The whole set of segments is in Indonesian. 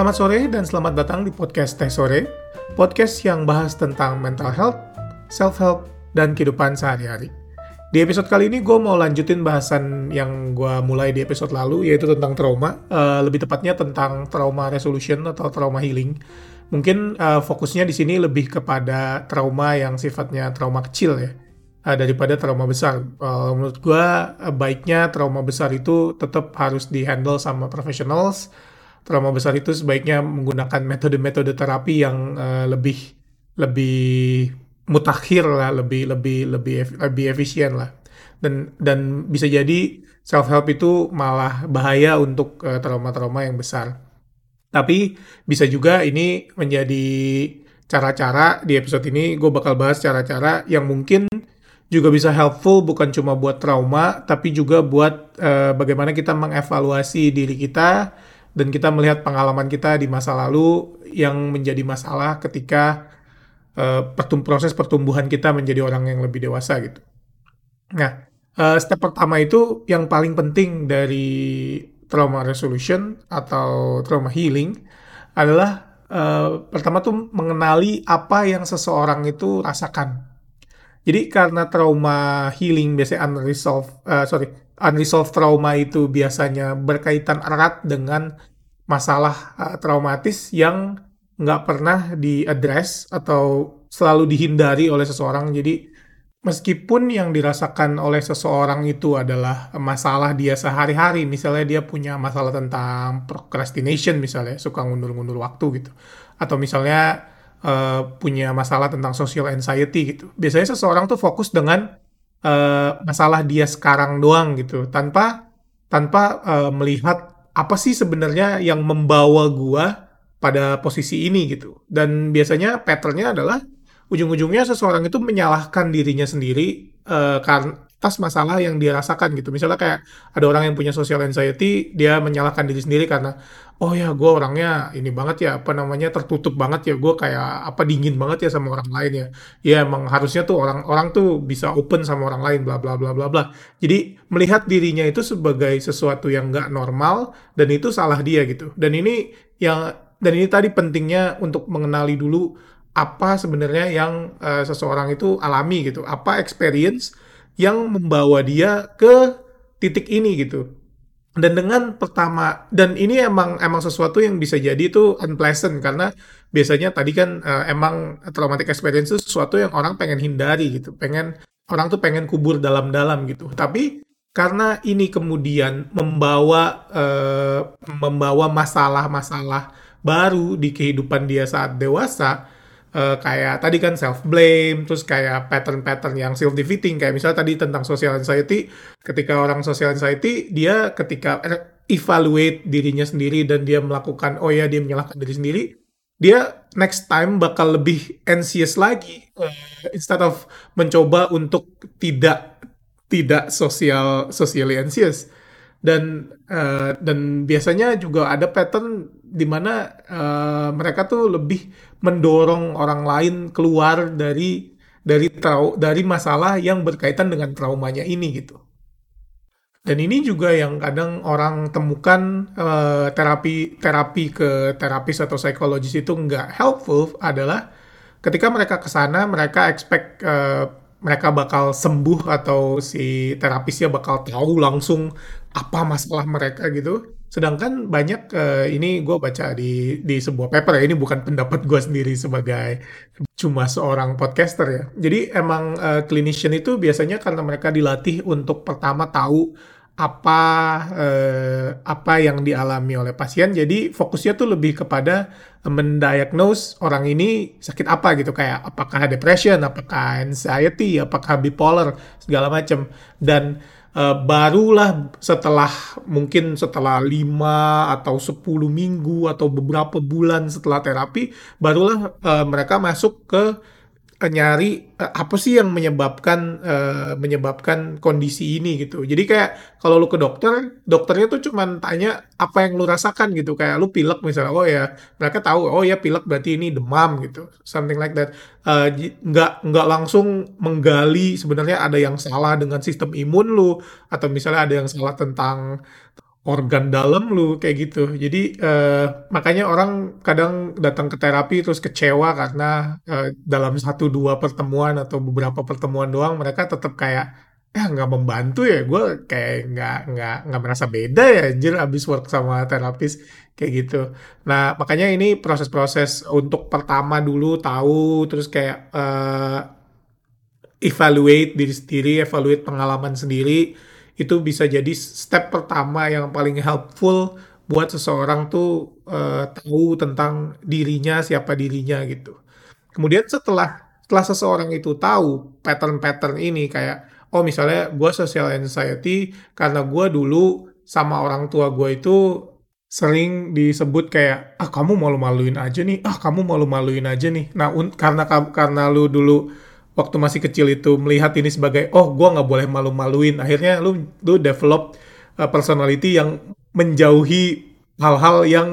Selamat sore dan selamat datang di podcast Teh Sore, podcast yang bahas tentang mental health, self-help, dan kehidupan sehari-hari. Di episode kali ini gue mau lanjutin bahasan yang gue mulai di episode lalu, yaitu tentang trauma, uh, lebih tepatnya tentang trauma resolution atau trauma healing. Mungkin uh, fokusnya di sini lebih kepada trauma yang sifatnya trauma kecil ya, uh, daripada trauma besar. Uh, menurut gue uh, baiknya trauma besar itu tetap harus dihandle sama professionals, trauma besar itu sebaiknya menggunakan metode-metode terapi yang uh, lebih lebih mutakhir lah, lebih lebih lebih lebih efisien lah. Dan dan bisa jadi self help itu malah bahaya untuk trauma-trauma uh, yang besar. Tapi bisa juga ini menjadi cara-cara di episode ini gue bakal bahas cara-cara yang mungkin juga bisa helpful bukan cuma buat trauma tapi juga buat uh, bagaimana kita mengevaluasi diri kita dan kita melihat pengalaman kita di masa lalu yang menjadi masalah ketika uh, proses pertumbuhan kita menjadi orang yang lebih dewasa gitu. Nah, uh, step pertama itu yang paling penting dari trauma resolution atau trauma healing adalah uh, pertama tuh mengenali apa yang seseorang itu rasakan. Jadi karena trauma healing biasanya unresolved, uh, sorry, unresolved trauma itu biasanya berkaitan erat dengan masalah uh, traumatis yang nggak pernah diadres atau selalu dihindari oleh seseorang. Jadi meskipun yang dirasakan oleh seseorang itu adalah masalah dia sehari-hari, misalnya dia punya masalah tentang procrastination misalnya, suka ngundur-ngundur waktu gitu, atau misalnya uh, punya masalah tentang social anxiety gitu. Biasanya seseorang tuh fokus dengan uh, masalah dia sekarang doang gitu. Tanpa tanpa uh, melihat apa sih sebenarnya yang membawa gua pada posisi ini gitu. Dan biasanya patternnya adalah ujung-ujungnya seseorang itu menyalahkan dirinya sendiri uh, karena atas masalah yang dia rasakan gitu. Misalnya kayak ada orang yang punya social anxiety, dia menyalahkan diri sendiri karena oh ya gue orangnya ini banget ya apa namanya tertutup banget ya gue kayak apa dingin banget ya sama orang lain ya. Ya emang harusnya tuh orang-orang tuh bisa open sama orang lain bla bla bla bla bla. Jadi melihat dirinya itu sebagai sesuatu yang nggak normal dan itu salah dia gitu. Dan ini yang dan ini tadi pentingnya untuk mengenali dulu apa sebenarnya yang uh, seseorang itu alami gitu. Apa experience yang membawa dia ke titik ini gitu. Dan dengan pertama dan ini emang emang sesuatu yang bisa jadi itu unpleasant karena biasanya tadi kan uh, emang traumatic experience itu sesuatu yang orang pengen hindari gitu. Pengen orang tuh pengen kubur dalam-dalam gitu. Tapi karena ini kemudian membawa uh, membawa masalah-masalah baru di kehidupan dia saat dewasa, uh, kayak tadi kan self blame terus kayak pattern-pattern yang self defeating kayak misalnya tadi tentang social anxiety. Ketika orang social anxiety dia ketika evaluate dirinya sendiri dan dia melakukan oh ya dia menyalahkan diri sendiri dia next time bakal lebih anxious lagi uh, instead of mencoba untuk tidak tidak sosial socially anxious. Dan uh, dan biasanya juga ada pattern di mana uh, mereka tuh lebih mendorong orang lain keluar dari dari trau dari masalah yang berkaitan dengan traumanya ini gitu. Dan ini juga yang kadang orang temukan uh, terapi terapi ke terapis atau psikologis itu nggak helpful adalah ketika mereka ke sana mereka expect uh, mereka bakal sembuh atau si terapisnya bakal tahu langsung apa masalah mereka gitu. Sedangkan banyak uh, ini gue baca di di sebuah paper ya ini bukan pendapat gue sendiri sebagai cuma seorang podcaster ya. Jadi emang uh, clinician itu biasanya karena mereka dilatih untuk pertama tahu apa eh, apa yang dialami oleh pasien. Jadi fokusnya tuh lebih kepada mendiagnose orang ini sakit apa gitu kayak apakah depression, apakah anxiety, apakah bipolar segala macam dan uh, barulah setelah mungkin setelah 5 atau 10 minggu atau beberapa bulan setelah terapi barulah uh, mereka masuk ke nyari uh, apa sih yang menyebabkan uh, menyebabkan kondisi ini gitu. Jadi kayak kalau lu ke dokter, dokternya tuh cuman tanya apa yang lu rasakan gitu. Kayak lu pilek misalnya, oh ya mereka tahu, oh ya pilek berarti ini demam gitu, something like that. Uh, nggak nggak langsung menggali sebenarnya ada yang salah dengan sistem imun lu atau misalnya ada yang salah tentang organ dalam lu kayak gitu. Jadi uh, makanya orang kadang datang ke terapi terus kecewa karena uh, dalam satu dua pertemuan atau beberapa pertemuan doang mereka tetap kayak ya nggak membantu ya gue kayak nggak nggak nggak merasa beda ya anjir abis work sama terapis kayak gitu nah makanya ini proses-proses untuk pertama dulu tahu terus kayak uh, evaluate diri sendiri evaluate pengalaman sendiri itu bisa jadi step pertama yang paling helpful buat seseorang tuh uh, tahu tentang dirinya, siapa dirinya gitu. Kemudian setelah setelah seseorang itu tahu pattern-pattern ini kayak oh misalnya gue social anxiety karena gue dulu sama orang tua gue itu sering disebut kayak ah kamu malu-maluin aja nih ah kamu malu-maluin aja nih nah karena karena lu dulu waktu masih kecil itu melihat ini sebagai oh gue nggak boleh malu-maluin akhirnya lu lu develop uh, personality yang menjauhi hal-hal yang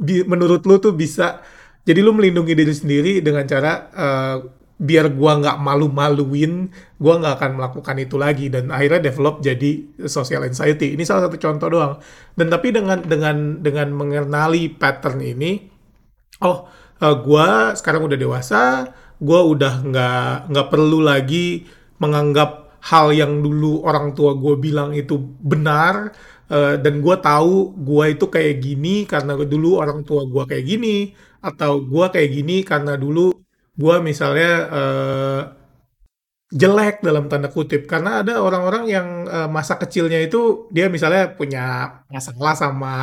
di, menurut lu tuh bisa jadi lu melindungi diri sendiri dengan cara uh, biar gua nggak malu-maluin, gua nggak akan melakukan itu lagi dan akhirnya develop jadi social anxiety. Ini salah satu contoh doang. Dan tapi dengan dengan dengan mengenali pattern ini, oh uh, gua sekarang udah dewasa, gue udah nggak nggak perlu lagi menganggap hal yang dulu orang tua gue bilang itu benar uh, dan gue tahu gue itu kayak gini karena dulu orang tua gue kayak gini atau gue kayak gini karena dulu gue misalnya uh, jelek dalam tanda kutip. Karena ada orang-orang yang uh, masa kecilnya itu dia misalnya punya masalah sama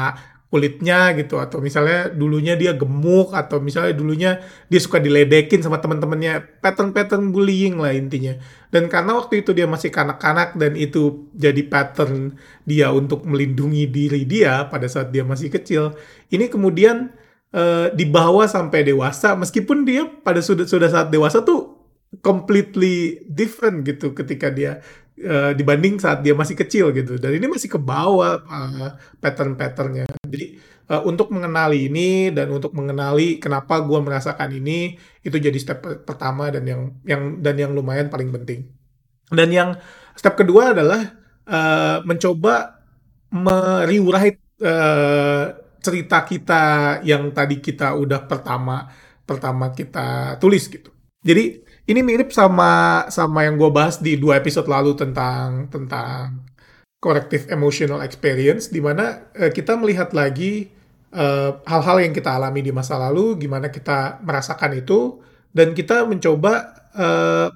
kulitnya gitu atau misalnya dulunya dia gemuk atau misalnya dulunya dia suka diledekin sama teman-temannya. Pattern-pattern bullying lah intinya. Dan karena waktu itu dia masih kanak-kanak dan itu jadi pattern dia untuk melindungi diri dia pada saat dia masih kecil ini kemudian uh, dibawa sampai dewasa. Meskipun dia pada sudah sudah saat dewasa tuh completely different gitu ketika dia uh, dibanding saat dia masih kecil gitu. Dan ini masih ke bawah uh, pattern-patternnya. Jadi uh, untuk mengenali ini dan untuk mengenali kenapa gue merasakan ini itu jadi step pertama dan yang yang dan yang lumayan paling penting. Dan yang step kedua adalah uh, mencoba meriwrite uh, cerita kita yang tadi kita udah pertama pertama kita tulis gitu. Jadi ini mirip sama sama yang gue bahas di dua episode lalu tentang tentang corrective emotional experience, di mana uh, kita melihat lagi eh, hal-hal uh, yang kita alami di masa lalu, gimana kita merasakan itu, dan kita mencoba uh,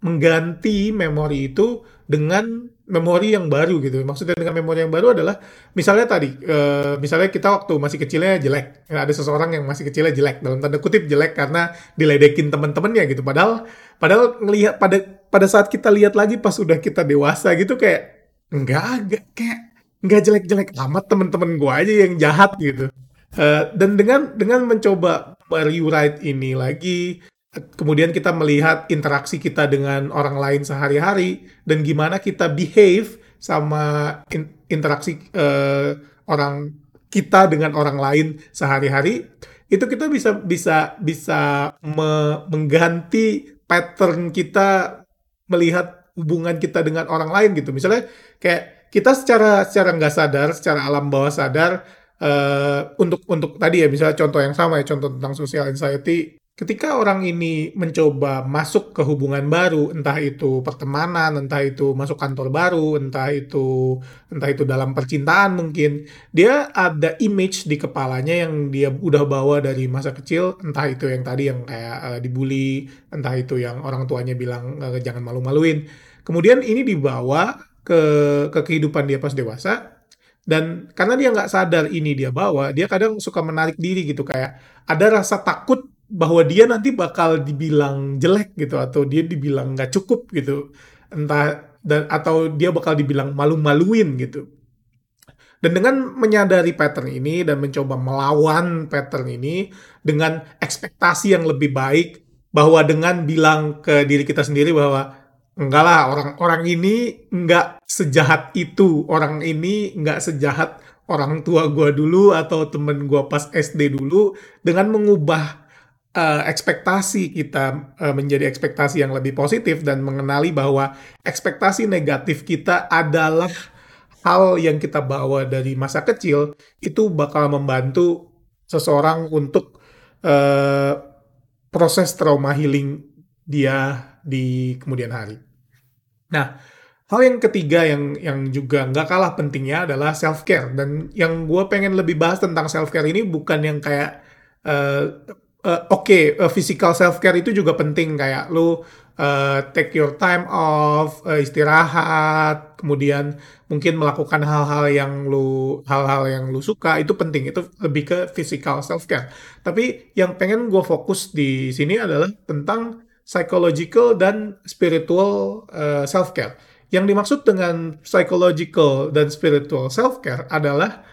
mengganti memori itu dengan memori yang baru gitu. Maksudnya dengan memori yang baru adalah misalnya tadi, uh, misalnya kita waktu masih kecilnya jelek, ada seseorang yang masih kecilnya jelek dalam tanda kutip jelek karena diledekin teman-temannya gitu. Padahal, padahal ngelihat pada pada saat kita lihat lagi pas udah kita dewasa gitu kayak enggak, enggak kayak enggak jelek-jelek amat teman-teman gue aja yang jahat gitu. Uh, dan dengan dengan mencoba rewrite ini lagi kemudian kita melihat interaksi kita dengan orang lain sehari-hari dan gimana kita behave sama in interaksi uh, orang kita dengan orang lain sehari-hari itu kita bisa bisa bisa me mengganti pattern kita melihat hubungan kita dengan orang lain gitu. Misalnya kayak kita secara secara nggak sadar secara alam bawah sadar uh, untuk untuk tadi ya misalnya contoh yang sama ya contoh tentang social anxiety ketika orang ini mencoba masuk ke hubungan baru, entah itu pertemanan, entah itu masuk kantor baru, entah itu entah itu dalam percintaan mungkin, dia ada image di kepalanya yang dia udah bawa dari masa kecil, entah itu yang tadi yang kayak uh, dibully, entah itu yang orang tuanya bilang uh, jangan malu-maluin. Kemudian ini dibawa ke ke kehidupan dia pas dewasa, dan karena dia nggak sadar ini dia bawa, dia kadang suka menarik diri gitu kayak ada rasa takut bahwa dia nanti bakal dibilang jelek gitu atau dia dibilang nggak cukup gitu. Entah dan atau dia bakal dibilang malu-maluin gitu. Dan dengan menyadari pattern ini dan mencoba melawan pattern ini dengan ekspektasi yang lebih baik bahwa dengan bilang ke diri kita sendiri bahwa enggak lah orang-orang ini enggak sejahat itu. Orang ini enggak sejahat orang tua gue dulu atau temen gue pas SD dulu. Dengan mengubah uh, ekspektasi kita uh, menjadi ekspektasi yang lebih positif dan mengenali bahwa ekspektasi negatif kita adalah hal yang kita bawa dari masa kecil itu bakal membantu seseorang untuk uh, proses trauma healing dia di kemudian hari. Nah, hal yang ketiga yang yang juga nggak kalah pentingnya adalah self care dan yang gue pengen lebih bahas tentang self care ini bukan yang kayak uh, uh, oke okay, uh, physical self care itu juga penting kayak lu uh, take your time off, uh, istirahat, kemudian mungkin melakukan hal-hal yang lu hal-hal yang lu suka itu penting itu lebih ke physical self care. Tapi yang pengen gue fokus di sini adalah tentang psychological dan spiritual uh, self care. Yang dimaksud dengan psychological dan spiritual self care adalah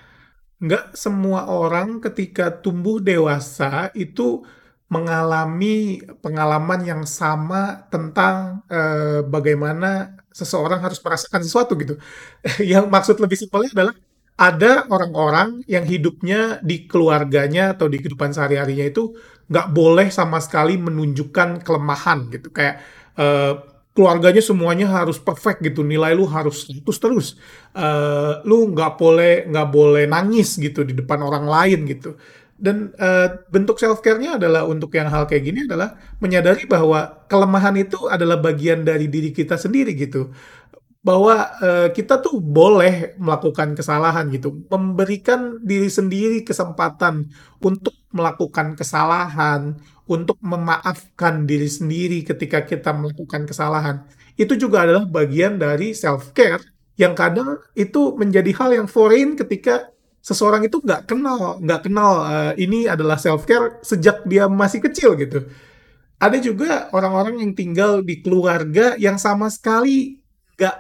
nggak semua orang ketika tumbuh dewasa itu mengalami pengalaman yang sama tentang uh, bagaimana seseorang harus merasakan sesuatu gitu. yang maksud lebih simpelnya adalah ada orang-orang yang hidupnya di keluarganya atau di kehidupan sehari-harinya itu nggak boleh sama sekali menunjukkan kelemahan gitu. Kayak uh, keluarganya semuanya harus perfect gitu, nilai lu harus terus terus. Uh, lu nggak boleh nggak boleh nangis gitu di depan orang lain gitu. Dan uh, bentuk self care-nya adalah untuk yang hal kayak gini adalah menyadari bahwa kelemahan itu adalah bagian dari diri kita sendiri gitu. Bahwa uh, kita tuh boleh melakukan kesalahan gitu. Memberikan diri sendiri kesempatan untuk melakukan kesalahan untuk memaafkan diri sendiri ketika kita melakukan kesalahan itu juga adalah bagian dari self care yang kadang itu menjadi hal yang foreign ketika seseorang itu nggak kenal nggak kenal uh, ini adalah self care sejak dia masih kecil gitu. Ada juga orang-orang yang tinggal di keluarga yang sama sekali nggak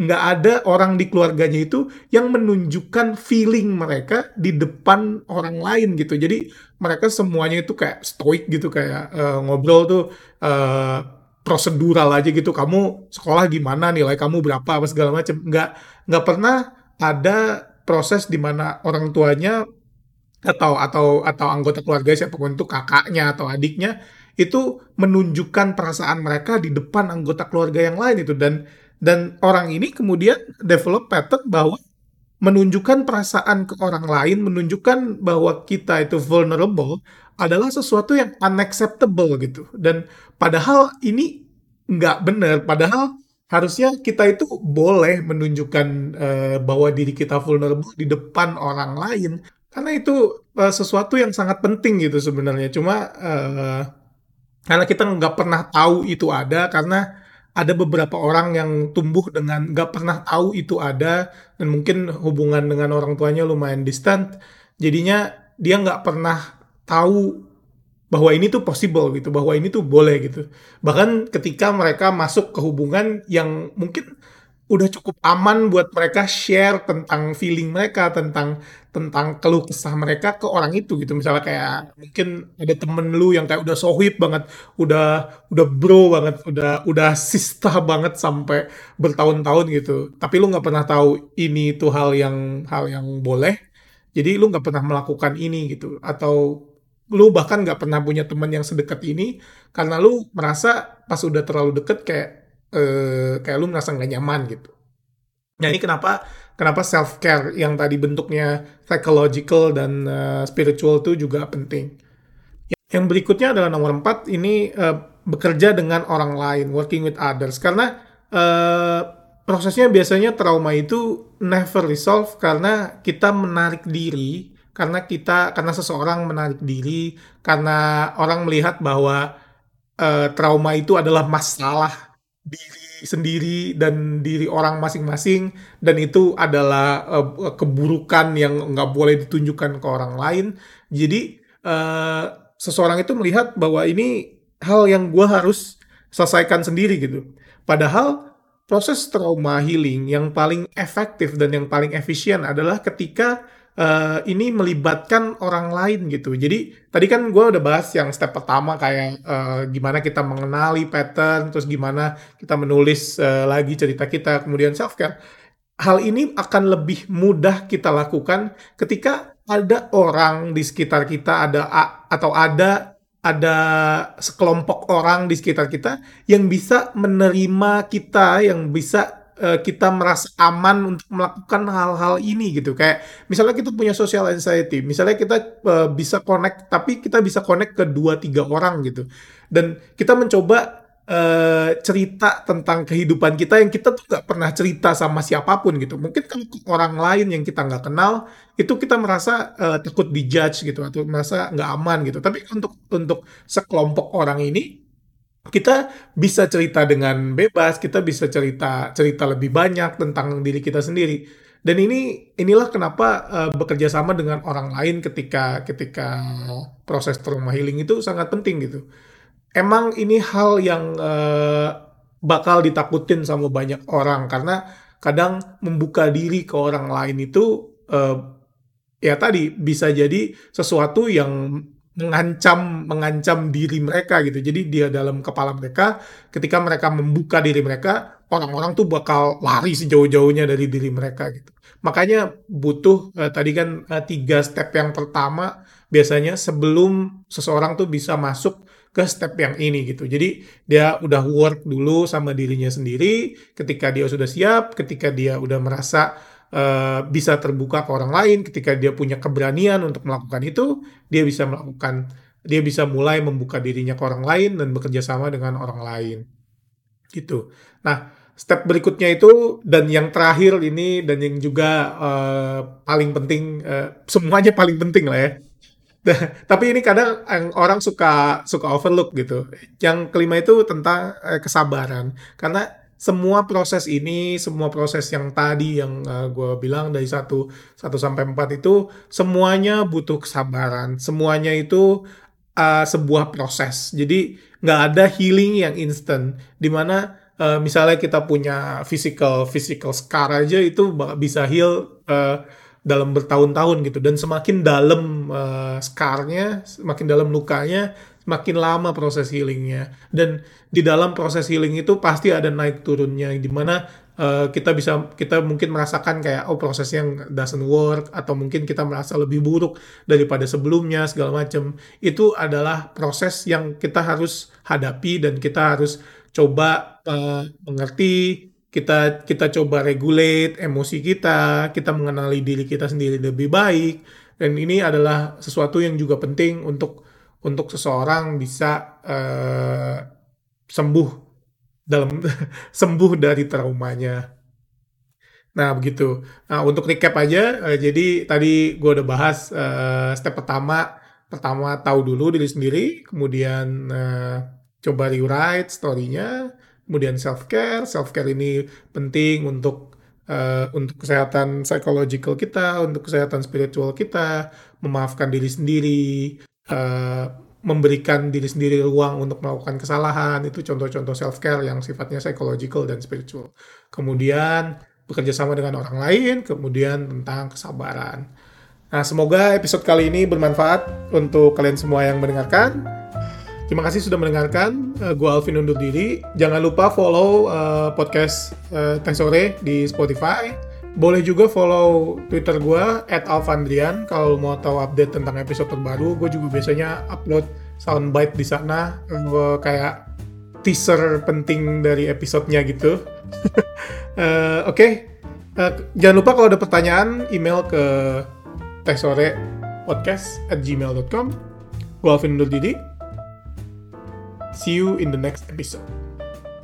nggak ada orang di keluarganya itu yang menunjukkan feeling mereka di depan orang lain gitu. Jadi mereka semuanya itu kayak stoik gitu kayak uh, ngobrol tuh uh, prosedural aja gitu. Kamu sekolah gimana nilai kamu berapa apa segala macam. Nggak nggak pernah ada proses di mana orang tuanya atau atau atau anggota keluarga siapa pun itu kakaknya atau adiknya itu menunjukkan perasaan mereka di depan anggota keluarga yang lain itu dan dan orang ini kemudian develop pattern bahwa menunjukkan perasaan ke orang lain, menunjukkan bahwa kita itu vulnerable adalah sesuatu yang unacceptable gitu. Dan padahal ini nggak benar, padahal harusnya kita itu boleh menunjukkan uh, bahwa diri kita vulnerable di depan orang lain. Karena itu uh, sesuatu yang sangat penting gitu sebenarnya. Cuma uh, karena kita nggak pernah tahu itu ada karena ada beberapa orang yang tumbuh dengan nggak pernah tahu itu ada dan mungkin hubungan dengan orang tuanya lumayan distant jadinya dia nggak pernah tahu bahwa ini tuh possible gitu, bahwa ini tuh boleh gitu. Bahkan ketika mereka masuk ke hubungan yang mungkin udah cukup aman buat mereka share tentang feeling mereka, tentang tentang keluh kesah mereka ke orang itu gitu. Misalnya kayak mungkin ada temen lu yang kayak udah sohib banget, udah udah bro banget, udah udah sista banget sampai bertahun-tahun gitu. Tapi lu nggak pernah tahu ini tuh hal yang hal yang boleh. Jadi lu nggak pernah melakukan ini gitu atau lu bahkan nggak pernah punya teman yang sedekat ini karena lu merasa pas udah terlalu deket kayak eh, kayak lu merasa nggak nyaman gitu. Nah ini kenapa kenapa self care yang tadi bentuknya psychological dan uh, spiritual itu juga penting. Yang berikutnya adalah nomor empat ini uh, bekerja dengan orang lain, working with others karena uh, prosesnya biasanya trauma itu never resolve karena kita menarik diri karena kita karena seseorang menarik diri karena orang melihat bahwa uh, trauma itu adalah masalah diri sendiri dan diri orang masing-masing dan itu adalah uh, keburukan yang nggak boleh ditunjukkan ke orang lain. Jadi uh, seseorang itu melihat bahwa ini hal yang gue harus selesaikan sendiri gitu. Padahal proses trauma healing yang paling efektif dan yang paling efisien adalah ketika uh, ini melibatkan orang lain gitu. Jadi tadi kan gue udah bahas yang step pertama kayak uh, gimana kita mengenali pattern, terus gimana kita menulis uh, lagi cerita kita, kemudian self care. Hal ini akan lebih mudah kita lakukan ketika ada orang di sekitar kita, ada atau ada ada sekelompok orang di sekitar kita yang bisa menerima kita, yang bisa uh, kita merasa aman untuk melakukan hal-hal ini gitu. Kayak misalnya kita punya social anxiety, misalnya kita uh, bisa connect tapi kita bisa connect ke dua tiga orang gitu. Dan kita mencoba uh, cerita tentang kehidupan kita yang kita tuh nggak pernah cerita sama siapa pun gitu. Mungkin kalau orang lain yang kita nggak kenal itu kita merasa uh, takut dijudge gitu atau merasa nggak aman gitu. Tapi untuk untuk sekelompok orang ini kita bisa cerita dengan bebas, kita bisa cerita cerita lebih banyak tentang diri kita sendiri. Dan ini inilah kenapa uh, bekerja sama dengan orang lain ketika ketika proses trauma healing itu sangat penting gitu emang ini hal yang uh, bakal ditakutin sama banyak orang karena kadang membuka diri ke orang lain itu uh, ya tadi bisa jadi sesuatu yang mengancam mengancam diri mereka gitu. Jadi dia dalam kepala mereka ketika mereka membuka diri mereka, orang-orang tuh bakal lari sejauh-jauhnya dari diri mereka gitu. Makanya butuh uh, tadi kan uh, tiga step yang pertama biasanya sebelum seseorang tuh bisa masuk ke step yang ini gitu. Jadi dia udah work dulu sama dirinya sendiri. Ketika dia sudah siap, ketika dia udah merasa uh, bisa terbuka ke orang lain, ketika dia punya keberanian untuk melakukan itu, dia bisa melakukan, dia bisa mulai membuka dirinya ke orang lain dan bekerja sama dengan orang lain. Gitu. Nah, step berikutnya itu dan yang terakhir ini dan yang juga uh, paling penting, uh, semuanya paling penting lah ya tapi ini kadang orang suka suka overlook gitu. Yang kelima itu tentang eh, kesabaran. Karena semua proses ini, semua proses yang tadi yang uh, eh, gue bilang dari satu satu sampai empat itu semuanya butuh kesabaran. Semuanya itu uh, sebuah proses. Jadi nggak ada healing yang instant. Di mana uh, misalnya kita punya physical physical scar aja itu bisa heal uh, dalam bertahun-tahun gitu dan semakin dalam uh, scarnya, semakin dalam lukanya, semakin lama proses healingnya. Dan di dalam proses healing itu pasti ada naik turunnya di mana uh, kita bisa kita mungkin merasakan kayak oh prosesnya yang doesn't work atau mungkin kita merasa lebih buruk daripada sebelumnya segala macam itu adalah proses yang kita harus hadapi dan kita harus coba uh, mengerti. Kita kita coba regulate emosi kita, kita mengenali diri kita sendiri lebih baik. Dan ini adalah sesuatu yang juga penting untuk untuk seseorang bisa uh, sembuh dalam sembuh dari traumanya. Nah begitu. Nah untuk recap aja, uh, jadi tadi gue udah bahas uh, step pertama, pertama tahu dulu diri sendiri, kemudian uh, coba rewrite story-nya, kemudian self care self care ini penting untuk uh, untuk kesehatan psychological kita untuk kesehatan spiritual kita memaafkan diri sendiri uh, memberikan diri sendiri ruang untuk melakukan kesalahan itu contoh-contoh self care yang sifatnya psychological dan spiritual kemudian bekerja sama dengan orang lain kemudian tentang kesabaran nah semoga episode kali ini bermanfaat untuk kalian semua yang mendengarkan Terima kasih sudah mendengarkan. Uh, eh, gue Alvin undur diri. Jangan lupa follow uh, podcast uh, Teh di Spotify. Boleh juga follow Twitter gue @alfandrian kalau mau tahu update tentang episode terbaru. Gue juga biasanya upload soundbite di sana. Gue kayak teaser penting dari episodenya gitu. uh, Oke, okay. uh, jangan lupa kalau ada pertanyaan email ke tehsore podcast at gmail.com. Gue Alvin diri. See you in the next episode.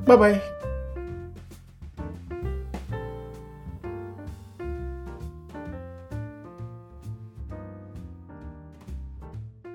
Bye bye.